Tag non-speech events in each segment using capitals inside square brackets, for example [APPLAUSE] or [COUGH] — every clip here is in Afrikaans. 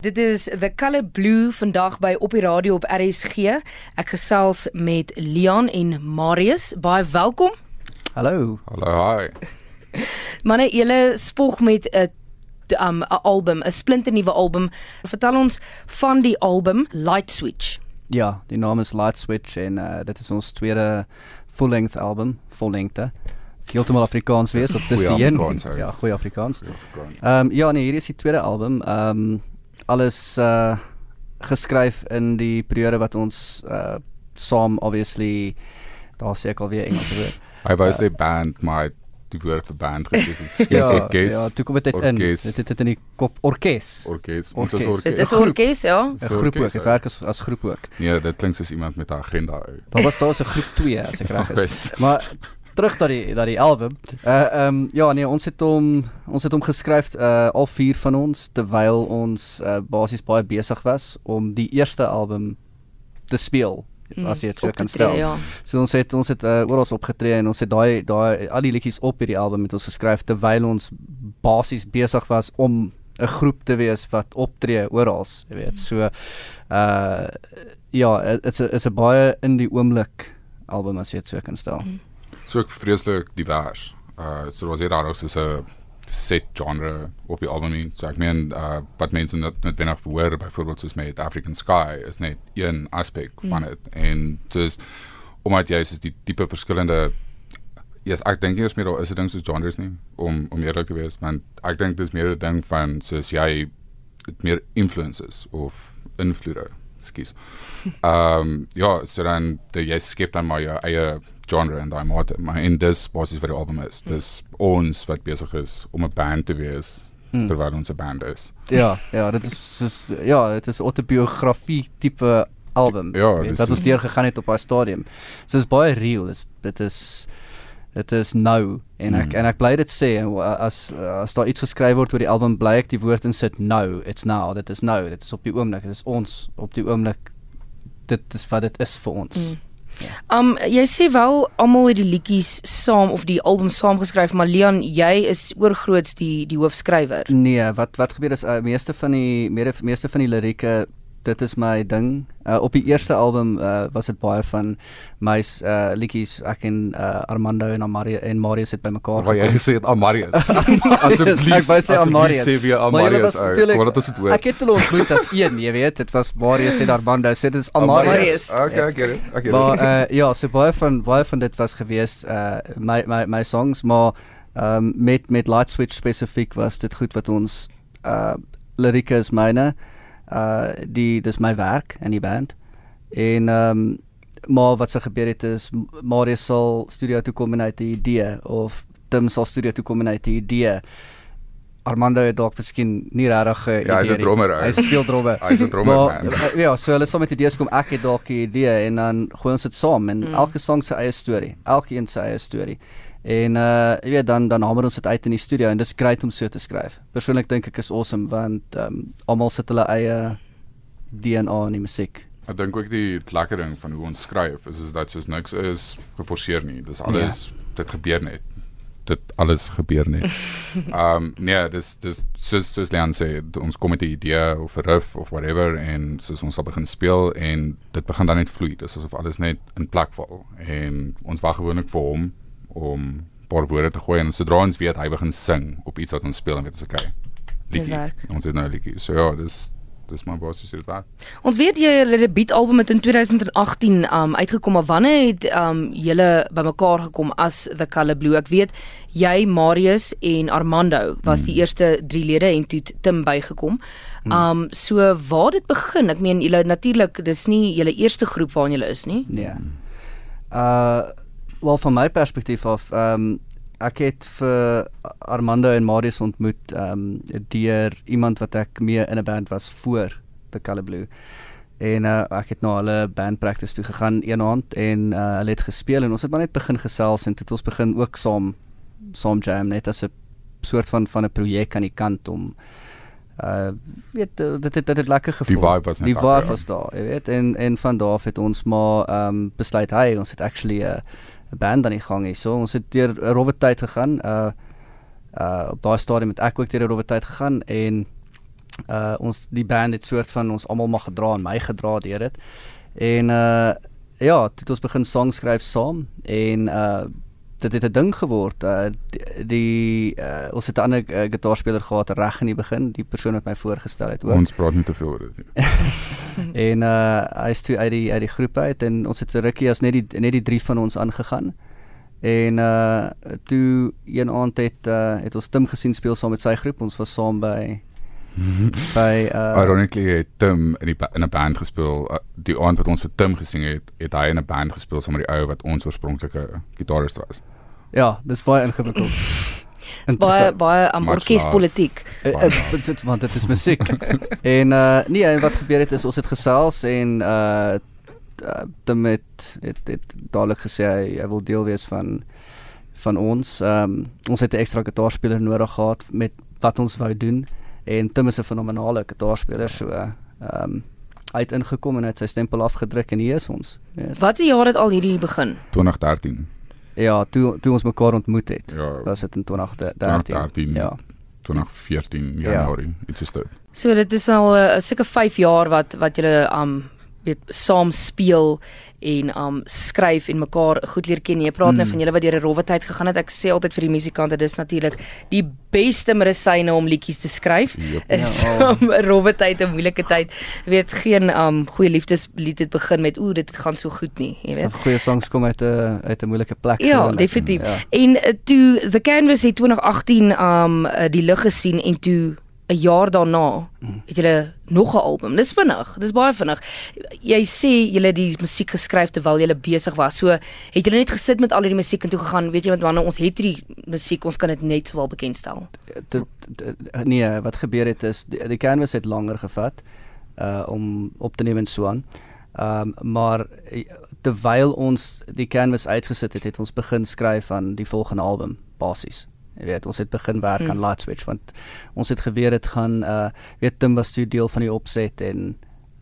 Dit is The Color Blue vandag by op die radio op RSG. Ek gesels met Leon en Marius. Baie welkom. Hallo. Hallo, hi. Manne, julle spog met 'n um 'n album, 'n splinternuwe album. Vertel ons van die album Light Switch. Ja, die naam is Light Switch en uh, dit is ons tweede full-length album, vollengte. Heeltemal Afrikaans wees op dis die een. Ja, goeie Afrikaans. Afrikaans. Ehm um, ja, nee, hier is die tweede album. Ehm um, alles uh geskryf in die periode wat ons uh saam obviously daar sê ek alweer Engels woord. Hy wou sê band, maar die woord vir band gesê het. Skes ja, orkes. ja, toe kom dit in. Dit het dit in die kop orkes. Orkes. Ons is Orkes. Dit is 'n orkes, ja. 'n groep ook. Ek ou. werk as as groep ook. Nee, dit klink soos iemand met 'n agenda. ou. Daar was daar 'n groep 2 as ek reg is. [LAUGHS] Alright. Maar terug na die na die album. Uh ehm um, ja nee, ons het hom ons het hom geskryf uh al vier van ons terwyl ons uh, basies baie besig was om die eerste album te speel. Mm, As jy dit so kan tree, stel. Ja. So ons het ons het uh, oral opgetree en ons het daai daai al die liedjies op hierdie album het ons geskryf terwyl ons basies besig was om 'n groep te wees wat optree oral, jy weet. So uh ja, dit's 'n is 'n baie in die oomblik album as jy dit so kan stel. So ek vreeslik divers. Uh so was hier daar soos 'n set genre op die album nie. So ek meen uh wat mense net net wenner verhoor byvoorbeeld soos met African Sky is net een aspek van dit en dis omdat jy soos die tipe verskillende Ja, yes, ek dink eens meer daar is 'n ding soos genres nie om om eerlik te wees, want ek dink dis meer 'n ding van soos jy het meer influences of invloede. Skus. [LAUGHS] Ehm um, ja, so dan jy skep dan maar jou eie genre en daai mate, maar in dis basies wat die album is. Dis ons wat besig is om 'n band te wees Hmm. terwyl ons 'n band is. Ja, ja, dit is soos ja, dit is autobiografie tipe album. Ja, weet, dis wat ons deur gegaan het op daai stadium. So dit is baie real. Dis dit is dit is nou en ek Mm. en ek bly dit sê en wa- as as daar iets geskryf word oor die album bly ek die woord insit nou. It's now. Dit is nou. Dit is op die oomblik. Dit is ons op die oomblik. Dit is wat dit is vir ons. Mm. Um jy sê wel almal het die liedjies saam of die album saamgeskryf, maar Leon, jy is oorgroots die die hoofskrywer. Nee, wat wat gebeur is uh, meeste van die meeste van die lirieke dit is my ding. Uh, op die eerste album uh, was dit baie van my uh, liedjies ek en uh, Armando en Amaria en Marius het bymekaar Waar jy gesê het Amarius. [LAUGHS] Asseblief, ek wou sê Amarius. Sê weer Maar Amarius. Kom, Wat is dit woord? Ek het hulle ontmoet as een, jy weet, dit was Marius en Armando. So dit is Amarius. Okay, I get it. I get Maar it. uh, ja, so baie van baie van dit was gewees uh my my my songs, maar um, met met Light Switch spesifiek was dit goed wat ons uh lirieke is myne. Uh die dis my werk in die band. En ehm um, maar wat se gebeur het is Marius sal studio toe kom en hy het 'n idee of Tim sal studio toe kom en hy het 'n idee. Armando het dalk miskien nie regtig 'n Ja, hy's 'n idee nie. drummer, ou. Hy speel drummer. [LAUGHS] Hy's 'n drummer, Maar, man. uh, Ja, so hulle saam met idees kom ek het dalk 'n idee en dan gooi ons dit saam en Mm. mm. elke song se eie storie, elkeen se eie storie. En uh jy weet dan dan hamer ons dit uit in die studio en dis great om so te skryf. Persoonlik dink ek is awesome want ehm um, almal sit hulle eie DNA in die musiek. Ek dink ook die lekker ding van hoe ons skryf is is dat soos niks is geforseer nie. Dis alles ja. dit gebeur net. Dit alles gebeur net. [LAUGHS] Ehm um, nee, dis dis soos soos Leon sê, ons kom met 'n idee of 'n riff of whatever en soos ons sal begin speel en dit begin dan net vloei. Dis asof alles net in plek val en ons wag gewoonlik vir hom om 'n paar woorde te gooi en sodra ons weet hy begin sing op iets wat ons speel en weet ons okay. Liedjie. Ons het nou 'n liedjie. So ja, dis dis my basies dit werk. Ons weet jy hulle debuutalbum het in 2018 um uitgekom, maar wanneer het um julle bymekaar gekom as The Color Blue? Ek weet jy Marius en Armando was die eerste drie lede en toe Tim bygekom. Um so waar dit begin? Ek meen julle natuurlik dis nie julle eerste groep waarin julle is nie. Nee. Uh wel van my perspektief af, ehm um, ek het vir Armando en Marius ontmoet ehm um, deur iemand wat ek mee in 'n band was voor The Color Blue. En uh, ek het na hulle band practice toe gegaan een aand en uh, hulle het gespeel en ons het maar net begin gesels en het ons begin ook saam saam jam net as 'n soort van van 'n projek aan die kant om uh weet uh, dit het dit het lekker gevoel. Die vibe was net Die daar, vibe ja. was daar, jy weet. En en van daar af het ons maar ehm um, besluit hy ons het actually 'n 'n band aan die gang hier. So ons het deur 'n rowwe tyd gegaan. Uh uh op daai stadium het ek ook deur 'n rowwe tyd gegaan en uh ons die band het soort van ons almal mag gedra en my gedra deur dit. En uh ja, dit ons begin songs skryf saam en uh dit het 'n ding geword. Uh die, uh, ons het 'n ander uh, gitaarspeler gehad reg in die begin, die persoon wat my voorgestel het ook. Ons praat nie te veel oor dit nie. [LAUGHS] en uh hy is toe uit die uit die groep uit en ons het 'n rukkie as net die net die drie van ons aangegaan. En uh toe een aand het uh het ons Tim gesien speel saam met sy groep. Ons was saam by by uh Ironically het Tim in die in 'n band gespeel. Uh, die aand wat ons vir Tim gesing het, het hy in 'n band gespeel saam met die ou wat ons oorspronklike gitarist was. ja, dis baie ingewikkeld. [LAUGHS] Dis baie baie um, orkespolitiek. Uh, uh, dit want dit is musiek. [LAUGHS] en uh nee, en wat gebeur het is ons het gesels en uh Tim het het, het dadelik gesê hy, hy wil deel wees van van ons. Ehm um, ons het 'n ekstra gitaarspeler nodig gehad met wat ons wou doen en Tim is 'n fenominale gitaarspeler so ehm um, hy het ingekom en hy het sy stempel afgedruk en hier is ons. Ja, Wat se jaar het al hierdie begin? 2013. ja toe toe ons mekaar ontmoet het. Ja, Was dit in 2013? 2013. Ja. 2014 Ja. Januarie, iets is dit. So dit is al 'n uh, seker 5 jaar wat wat julle um weet saam speel en um skryf en mekaar goed leer ken. Jy praat mm. nou van julle wat deur 'n rowwe tyd gegaan het. Ek sê altyd vir die musikante dis natuurlik die beste medisyne om liedjies te skryf. Yep. Is Ja. [LAUGHS] om 'n rowwe tyd, 'n moeilike tyd. Jy weet geen um goeie liefdeslied het begin met ooh dit gaan so goed nie, jy weet. Goeie songs kom uit 'n uit 'n moeilike plek. Ja, gewoonlik. definitief. Ja. En uh, toe The Canvas het 2018 um uh, die lig gesien en toe 'n jaar daarna het julle nog 'n album. Dis vinnig. Dis baie vinnig. Jy sê julle het die musiek geskryf terwyl julle besig was. So het julle net gesit met al hierdie musiek en toe gegaan, weet jy wat wanneer ons het hierdie musiek, ons kan dit net sowel bekendstel. nee, wat gebeur het is die, die canvas het langer gevat uh om op te neem en so aan. Ehm um, maar eh, terwyl ons die canvas uitgesit het, het ons begin skryf aan die volgende album basies. Jy weet, ons het begin werk Hmm. aan Light Switch want ons het geweet dit gaan uh weet Tim was toe deel van die opset en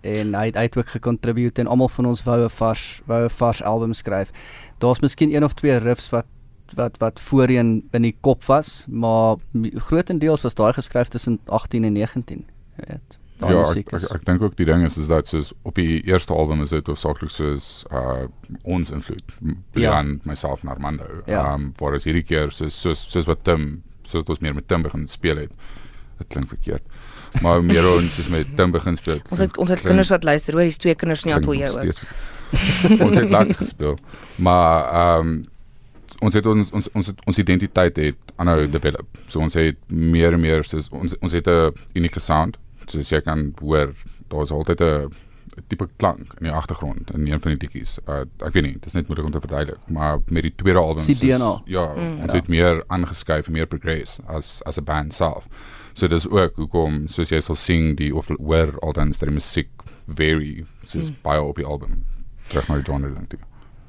en hy het, hy het ook gecontribute en almal van ons wou 'n vars wou 'n vars album skryf. Daar's miskien een of twee riffs wat wat wat voorheen in die kop was, maar grootendeels was daai geskryf tussen 18 en 19. Jy weet. Daai Ja, ek musiek ek, is ek dink ook die ding is is dat soos op die eerste album is dit hoofsaaklik soos uh ons invloed, Brian, ja. myself en Armando. Ja. Um waar is hierdie keer soos soos soos wat Tim, soos wat ons meer met Tim begin speel het. Dit klink verkeerd. Maar meer ons is met Tim begin speel. Ons het ons het Klink- kinders wat luister, hoor, hier's twee kinders in die ateljee ook. steeds- ons het lekker gespeel. Maar ehm um, ons het ons ons ons het, ons identiteit het aanhou develop. So ons het meer en meer soos ons ons het 'n unieke sound. Soos jy kan hoor, daar's altyd 'n tipe klank in die agtergrond in een van die liedjies. Uh, ek weet nie, dit is net moeilik om te verduidelik, maar met die tweede album die DNA. ja, Mm. ons Ja. het meer aangeskuif en meer progress as as 'n band self. So dis ook hoekom soos jy sal sing die of hoor altens dat die musiek vary soos Mm. baie op die album terug na die genre ding toe.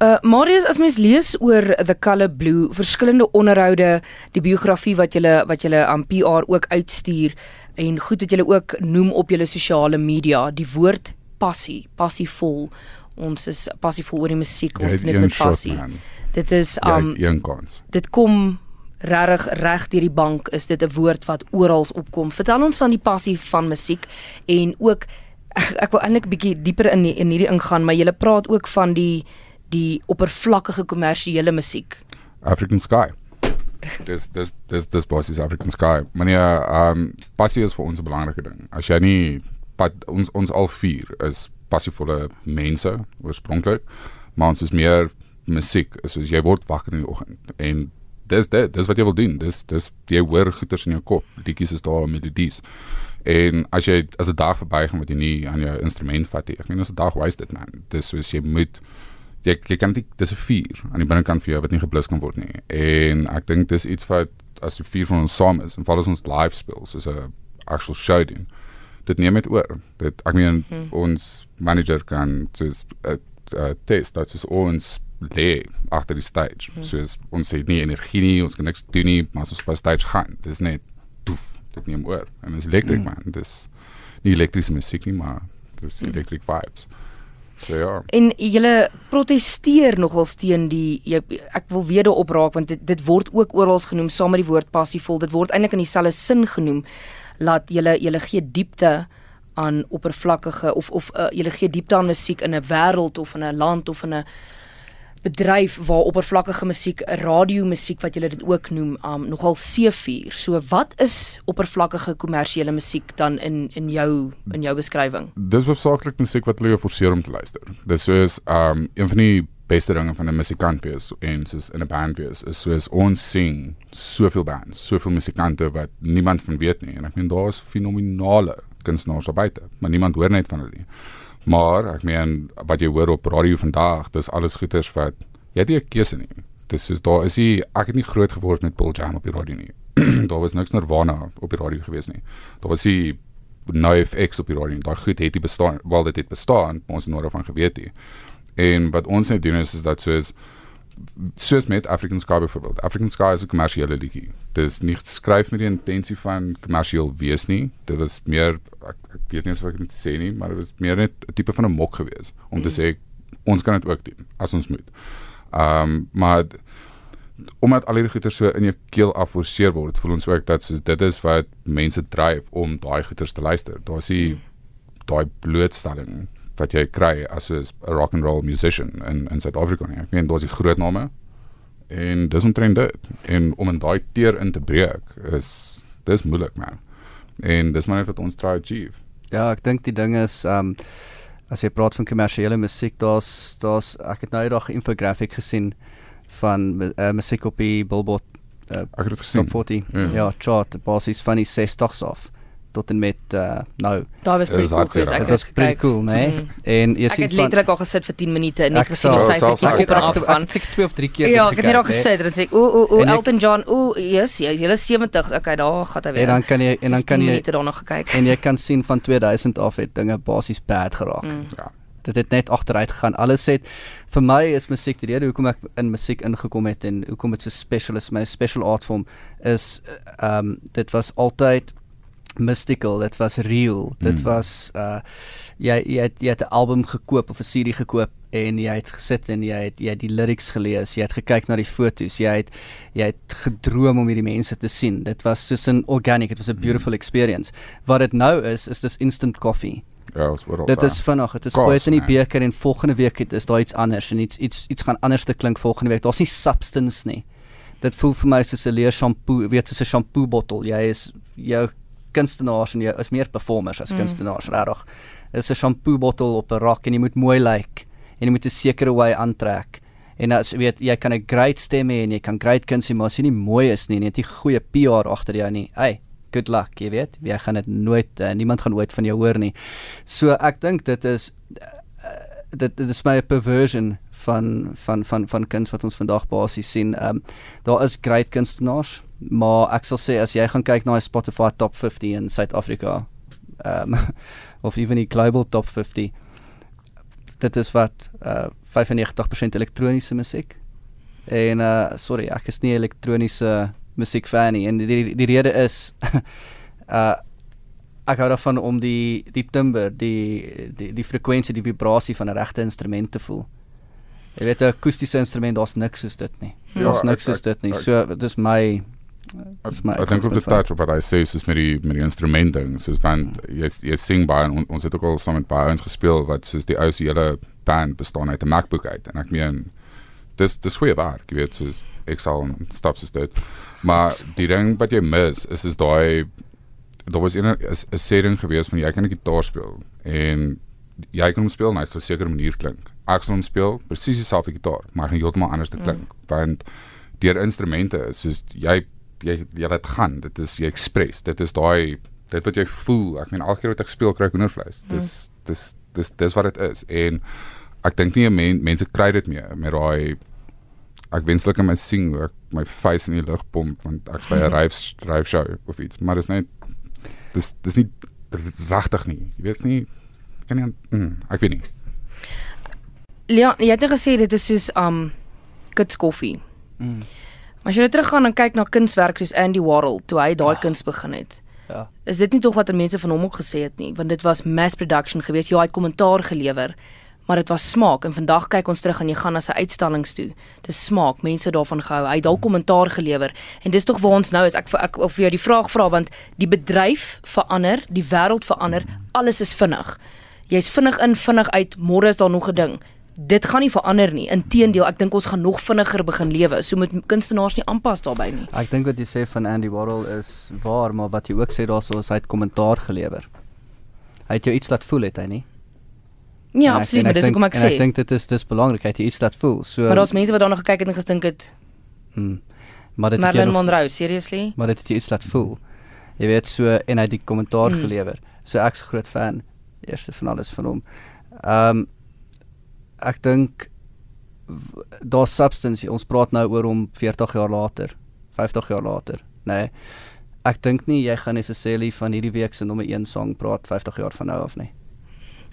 Uh Marius, as mens lees oor The Color Blue, verskillende onderhoude, die biografie wat julle wat julle aan PR ook uitstuur en goed wat julle ook noem op julle sosiale media, die woord passie, passievol. Ons is passievol oor die musiek, ons doen dit met shot passie. man. Dit is um een kans. dit kom regtig reg deur die bank is dit 'n woord wat oral opkom. Vertel ons van die passie van musiek en ook ek, [LAUGHS] ek wil eintlik bietjie dieper in die, in hierdie ingaan, maar jy praat ook van die die oppervlakkige kommersiële musiek. African Sky. Dis dis dis dis basies African Sky. Meneer, ehm um, passie is vir ons 'n belangrike ding. As jy nie pa, ons ons al vier is passievolle mense oorspronklik, maar ons is meer musiek. Soos jy word wakker in die oggend en dis dit, dis wat jy wil doen. Dis dis jy hoor goeters in jou kop. Liedjies is daar melodies. En as jy as 'n dag verbygaan wat jy nie aan jou instrument vat nie. Ek meen as 'n dag wasted man. Dis soos jy moet jy jy kan dit dis 'n vuur aan die binnekant vir jou wat nie geblus kan word nie. En ek dink dis iets wat as die vier van ons saam is en val as ons live speel soos 'n actual show doen. Dit neem net oor. Dit ek meen hmm. ons manager kan soos 'n uh, test dat soos ons lê agter die stage. Hmm. Soos ons het nie energie nie, ons kan niks doen nie, maar as ons die stage gaan, dis net doef, dit neem oor. En dis elektrik Hmm. man. Dis nie elektriese musiek nie, maar dis electric vibes. So ja. En julle protesteer nogal teen die jy, ek wil weer daarop raak want dit dit word ook oral genoem saam met die woord passievol. Dit word eintlik in dieselfde sin genoem laat julle julle gee diepte aan oppervlakkige of of uh, julle gee diepte aan musiek in 'n wêreld of in 'n land of in 'n bedryf waar oppervlakkige musiek, radiomusiek wat julle dit ook noem, um nogal seefuur. So wat is oppervlakkige kommersiële musiek dan in in jou in jou beskrywing? Dis hoofsaaklik musiek wat hulle jou forceer om te luister. Dis soos um een van die beste dinge van 'n musikant wees en soos in 'n band wees is soos ons sing soveel bands, soveel musikante wat niemand van weet nie en ek meen daar is fenominale kunstenaars op buite, maar niemand hoor net van hulle nie. Maar ek meen wat jy hoor op radio vandag, dis alles goeters wat jy het nie 'n keuse nie. Dis soos daar is jy ek het nie groot geword met Paul Jam op die radio nie. [CLEARS THROAT] daar was niks Nirvana op die radio gewees nie. Daar was jy NoFX op die radio. Daai goed het nie bestaan, wel dit het bestaan, maar ons het nooit daarvan geweet nie. En wat ons net doen is, is dat soos soos met African Sky byvoorbeeld. African Sky is 'n kommersiële liedjie. Dit is nie geskryf met die intensie van kommersieel wees nie. Dit was meer ek, ek weet nie of ek dit sê nie, maar dit was meer net 'n tipe van 'n mok gewees om te sê ons kan dit ook doen as ons moet. Ehm um, maar omdat al hierdie goeie so in jou keel afforceer word, voel ons ook dat soos dit is wat mense dryf om daai goeie te luister. Daar is die daai blootstelling wat jy kry as 'n rock and roll musician in in Suid-Afrika nie. Ek meen daar's die groot name en dis omtrent dit. En om in daai teer in te breek is dis moeilik man. En dis maar net wat ons try achieve. Ja, ek dink die ding is um as jy praat van kommersiële musiek, daar's daar's ek het nou eendag 'n infographic gesien van uh, musiek op die Billboard uh, Ek het dit gesien. Top 40. Ja. Ja, chart basies van die 60s af tot en met uh, nou. Daai was Dit pretty is cool geweest. Ek was pretty gekyk. cool, né? Mhm. En jy Ek sien het letterlik al gesit vir 10 minute en net Ek gesien die syfertjies op en af gaan. Ek het twee of drie keer Ja, dit ek het net al gekyk, hè. gesit en sê o o o ek- Elton John, o yes, jy is 70. Okay, daar gaan hy weer. En dan kan jy en dan kan jy minute daarna gekyk. en jy kan sien van 2000 af het dinge basies bad geraak. Mm. Ja. Dit het net agteruit gegaan. Alles het vir my is musiek die rede hoekom ek in musiek ingekom het en hoekom dit so special is, my special art form is ehm um, dit was altyd mystical, dit was real. Dit Mm. was uh jy jy het, jy het 'n album gekoop of 'n CD gekoop en jy het gesit en jy het jy het die lyrics gelees, jy het gekyk na die foto's, jy het jy het gedroom om hierdie mense te sien. Dit was soos 'n organic, it was a beautiful experience. Wat dit nou is, is dis instant coffee. Ja, ons word Dit is vinnig. Dit is gooi in die beker en volgende week het, is daar iets anders en iets iets iets gaan anders te klink volgende week. Daar's nie substance nie. Dit voel vir my soos 'n leer shampoo, weet soos 'n shampoo bottel. Jy is jou kunstenaars en jy is meer performers as Mm. kunstenaars, regtig. Is 'n shampoo bottel op 'n rak en jy moet mooi lyk en jy moet 'n sekere way aantrek. En as jy weet jy kan 'n great stem hê en jy kan great kuns hê, maar as jy nie mooi is nie en jy het nie goeie PR agter jou nie. Hey, good luck, jy weet. Jy gaan dit nooit uh, niemand gaan ooit van jou hoor nie. So ek dink dit is uh, dit dit is my perversion van van van van kuns wat ons vandag basies sien. Ehm um, daar is great kunstenaars, maar ek sal sê as jy gaan kyk na die Spotify top 50 in Suid-Afrika ehm um, [LAUGHS] of ewen die global top 50 dit is wat uh 95% elektroniese musiek. En uh sorry, ek is nie elektroniese musiek fan nie en die, die rede is uh [LAUGHS] ek hou daarvan om die die timbre, die die die frekwensie, die vibrasie van 'n regte instrument te voel. Jy weet 'n akoestiese instrument, daar's niks soos dit nie. Ja, Daar's ek- niks soos ek- dit nie. ek- So dis my dis my Ek dink op die touch op wat hy sê soos met die met die instrumente ding, soos van jy jy sing baie en on, ons het ook al saam met baie ons gespeel wat soos die ou se hele band bestaan uit 'n MacBook uit en ek meen dis dis goeie werk, jy weet soos Excel en stuff soos dit. Maar die ding wat jy mis is is daai daar was 'n 'n setting gewees van jy kan 'n gitaar speel en jy kan hom speel en hy sal op 'n sekere manier klink. Ek sal hom speel presies dieselfde gitaar, maar hy gaan heeltemal anders te klink mm. want deur instrumente is soos jy jy jy laat gaan. Dit is jy express. Dit is daai dit wat jy voel. Ek meen elke keer wat ek speel kry ek hoendervleis. Dis dis dis dis wat dit is en ek dink nie men, mense kry dit meer met daai ek wenslik in my sing hoe ek my face in die lug pomp want ek's by 'n [LAUGHS] ryf ryf show of iets maar dis net dis dis nie regtig nie jy weet nie kan nie mm, ek weet nie Ja, jy het net gesê dit is soos um kits koffie. Mm. As jy nou teruggaan en kyk na kunswerk soos Andy Warhol toe hy daai kuns begin het. Ja. Is dit nie tog wat mense van hom ook gesê het nie, want dit was mass production geweest. Ja, hy het kommentaar gelewer, maar dit was smaak en vandag kyk ons terug en jy gaan na sy uitstallings toe. Dis smaak, mense daarvan gehou. Hy het dalk kommentaar gelewer en dis tog waar ons nou is. Ek ek of vir jou die vraag vra want die bedryf verander, die wêreld verander, alles is vinnig. Jy's vinnig in, vinnig uit, môre is daar nog 'n ding. Dit gaan nie verander nie. Inteendeel, ek dink ons gaan nog vinniger begin lewe. So moet kunstenaars nie aanpas daarbey nie. Ek dink wat jy sê van Andy Warhol is waar, maar wat jy ook sê daarso is hy het kommentaar gelewer. Hy het jou iets laat voel het hy nie? Ja, En absoluut, maar dis dink- hoekom ek sê. Ek dink dit is dis belangrik hy het jou iets laat voel. So Maar daar's mense wat daarna gekyk het en gedink het, hmm, maar dit Marilyn nog- Monroe, seriously? maar dit het jou iets laat voel. Jy weet so en hy het die kommentaar Mm. gelewer. So ek's 'n groot fan eerste van alles van hom. Ehm um, ek dink daar's substance. Ons praat nou oor hom 40 jaar later, 50 jaar later, nê. Nee. Ek dink nie jy gaan necessarily van hierdie week se nommer 1 song praat 50 jaar van nou af nie.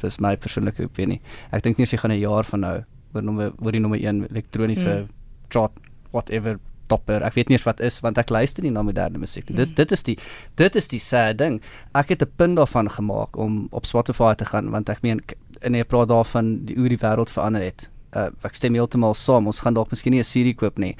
Dis my persoonlike opinie. Ek dink nie as jy gaan 'n jaar van nou oor nommer oor die nommer 1 elektroniese Mm. chart whatever topper. Ek weet nie eens wat is want ek luister nie na moderne musiek nie. Dis dit is die dit is die sad ding. Ek het 'n punt daarvan gemaak om op Spotify te gaan want ek meen en jy praat daarvan die hoe die wêreld verander het. Uh, ek stem heeltemal saam. Ons gaan dalk miskien nie 'n CD koop nie.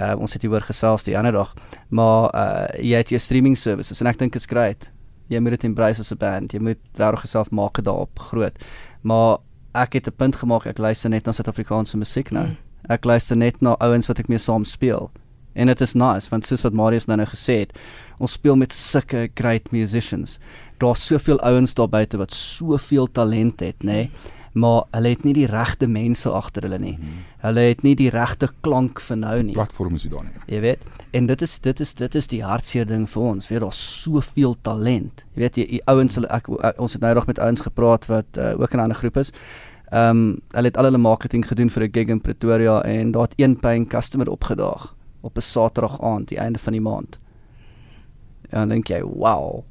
Uh, ons het hieroor gesels die ander dag. Maar uh, jy het jou streaming services en ek dink is great. Jy moet dit embrace as 'n band. Jy moet regtig jouself maak daarop groot. Maar ek het 'n punt gemaak. Ek luister net na Suid-Afrikaanse musiek nou. Mm. Ek luister net na ouens wat ek mee saam speel. En dit is nice want soos wat Marius nou nou gesê het, ons speel met sulke great musicians. Daar's soveel ouens daar buite wat soveel talent het, nê? Nee? Maar hulle het nie die regte mense agter hulle nie. Hulle het nie die regte klank vir nou nie. Platform is nie daar nie. Jy weet, en dit is dit is dit is die hartseer ding vir ons. Weet daar's soveel talent. Jy weet jy, die ouens hulle ek ons het nou nog met ouens gepraat wat uh, ook in 'n ander groep is. Ehm um, hulle het al hulle marketing gedoen vir 'n gig in Pretoria en daar het een paying customer opgedaag op 'n Saterdag aand, die einde van die maand. En dan dink jy, "Wow."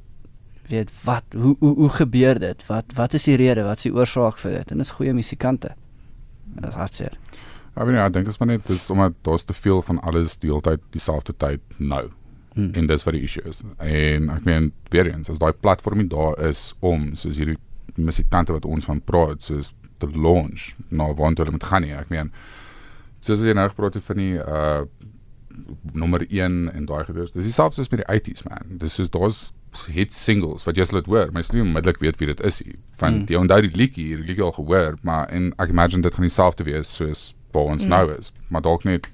Weet wat hoe hoe hoe gebeur dit? Wat wat is die rede? Wat is die oorsaak vir dit? En dis goeie musikante. Dit is hartseer. Ja, weet nie, ek dink dit is maar net dis omdat daar's te veel van alles die hele tyd dieselfde tyd nou. Hmm. En dis wat die issue is. En ek meen weer eens, as daai platform nie daar is om soos hierdie musikante wat ons van praat, soos te launch na waar hulle moet gaan nie. Ek meen soos jy nou gepraat het van die uh nommer 1 en daai gedoes. Dis dieselfde soos met die 80s man. Dis soos daar's hit singles wat jy sal dit hoor, maar jy sal nie onmiddellik weet wie dit is nie. Van Mm. jy onthou die liedjie, die liedjie al gehoor, maar en ek imagine dit gaan dieselfde wees soos waar ons mm. nou is, maar dalk net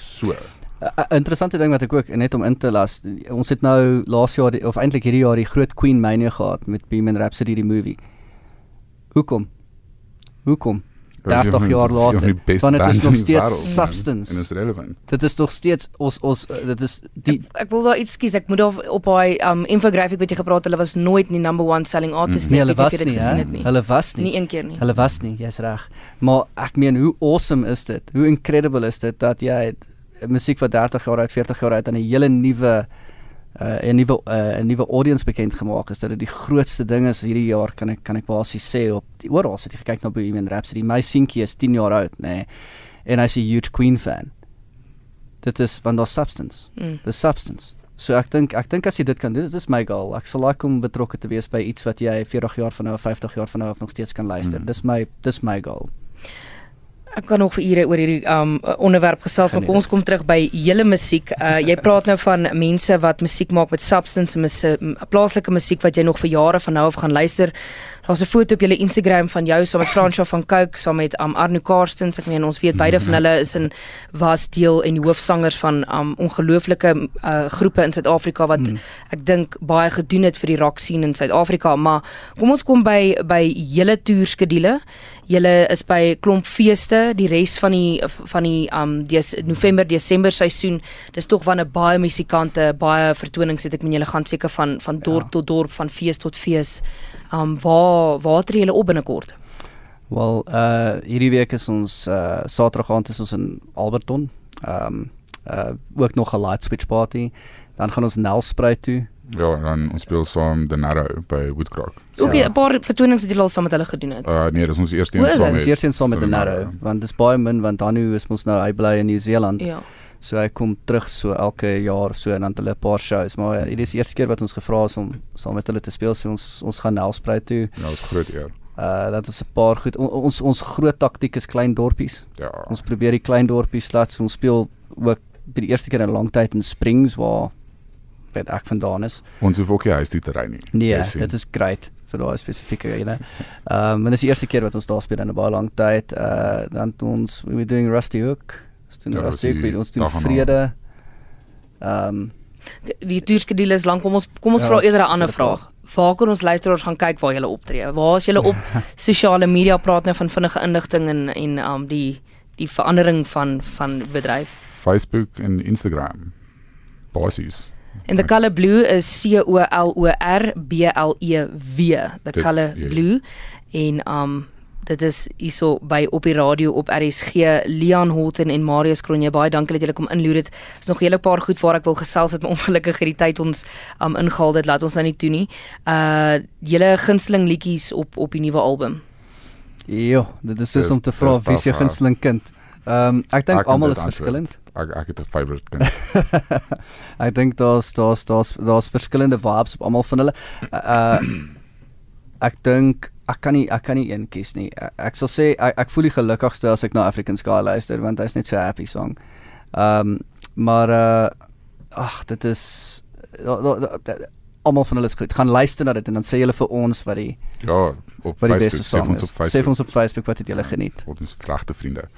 so. 'n interessante ding wat ek ook net om in te las. Ons het nou laas jaar die, of eintlik hierdie jaar die groot Queen Mania gehad met Bohemian Rhapsody die movie. Hoekom? Hoekom? Dit is 30 een jaar later. Want dit is nog steeds wêreld, man. substance. En is relevant. Dit is nog steeds ons ons uh, dit is die Ek, ek wil daar iets skies. Ek moet daar op daai um infographic wat jy gepraat het, hulle was nooit die number 1 selling artist nee, nie. hulle was nie, het nie. Hulle was nie. Nie een keer nie. Hulle was nie, jy's reg. Maar ek meen hoe awesome is dit? Hoe incredible is dit dat jy musiek wat 30 jaar oud, 40 jaar oud aan 'n hele nuwe uh, 'n nuwe uh, 'n nuwe audience bekend gemaak is dat dit die grootste ding is hierdie jaar kan ek kan ek basies sê op die oral as jy kyk na Bohemian Rhapsody my seentjie is 10 jaar oud nê nee, en hy's 'n huge Queen fan. Dit is van daardie substance. Mm. the substance. So ek dink ek dink as jy dit kan doen dis is my goal. Ek sal like om betrokke te wees by iets wat jy 40 jaar van nou of 50 jaar van nou af nog steeds kan luister. Mm. dis my dis my goal Ek kan nog vir ure oor hierdie um onderwerp gesels, maar kom ons kom terug by hele musiek. Uh jy praat nou van mense wat musiek maak met substance, mis, m- plaaslike musiek wat jy nog vir jare van nou af gaan luister. Daar's 'n foto op julle Instagram van jou saam met Fransjo van Cooke, saam met um Arno Karstens. Ek meen ons weet beide van hulle is in was deel en die hoofsangers van um ongelooflike uh groepe in Suid-Afrika wat Mm. ek dink baie gedoen het vir die rock scene in Suid-Afrika, maar kom ons kom by by julle toerskedule. Julle is by klomp feeste, die res van die van die um des November Desember seisoen. Dis tog wanneer baie musikante, baie vertonings het ek meen julle gaan seker van van dorp Ja. tot dorp, van fees tot fees. Um waar waar tree julle op binnekort? Wel, uh hierdie week is ons uh Saterdag aand is ons in Alberton. Um, uh ook nog 'n light switch party. Dan gaan ons Nelspruit toe. Ja, en dan ons speel saam The Narrow by Woodcrock. Ook Ja. 'n paar vertonings wat julle al saam met hulle gedoen het. Uh nee, dis ons eerste een is saam. Ons eers een saam met The die Narrow, want dis baie min want Danu is mos nou hy bly in Nieu-Seeland. Ja. So hy kom terug so elke jaar so en dan het hulle 'n paar shows, maar ja, hierdie is die eerste keer wat ons gevra is om saam met hulle te speel. So ons ons gaan Nelspruit toe. Ja, dit is groot eer. Uh dat is 'n paar goed. O, ons ons groot taktiek is klein dorpies. Ja. Ons probeer die klein dorpies laat so ons speel ook vir die eerste keer in 'n lang tyd in Springs waar weet ek vandaan is. Ons hoef ook nie huis toe te ry nie. Nee, sien. dit is great vir daai spesifieke ene. Ehm um, en dis die eerste keer wat ons daar speel in 'n baie lang tyd. Uh dan ons we were doing Rusty Hook. Ons doen Ja, dat Rusty is Hook, ons doen vrede. Ehm um, Die toerskedule is lank. Kom ons kom ons Ja, vra eerder 'n ander vraag. Waar kan ons luisteraars gaan kyk waar jy optree? Waar is jy op [LAUGHS] sosiale media praat nou van vinnige inligting en en um die die verandering van van bedryf. Facebook en Instagram. Basies. En the color blue is C O L O R B L E W. The Dit- color ja. blue en um dit is hierso by op die radio op RSG Leon Holten en Marius Kronje baie dankie dat julle kom inloer dit is nog 'n hele paar goed waar ek wil gesels het maar [LAUGHS] ongelukkig het die tyd ons um ingehaal dit laat ons nou nie toe nie uh julle gunsteling liedjies op op die nuwe album ja, dit is soos om te vra wie is hè? gunsteling kind. Ehm um, ek dink almal is verskillend. Ek ek het 'n favorite kind. [LAUGHS] ek dink daar's daar's daar's daar's verskillende vibes op almal van hulle. Uh ek dink ek kan nie ek kan nie een kies nie. Ek, ek sal sê ek, ek voel die gelukkigste as ek na African Sky luister want hy's net so 'n happy song. Ehm um, maar uh ag dit is almal van hulle is goed. Gaan luister na dit en dan sê julle vir ons wat die Ja, op wat die Facebook, sê ons op Sê Facebook. ons op Facebook wat het julle geniet. Word ons vragte vriende.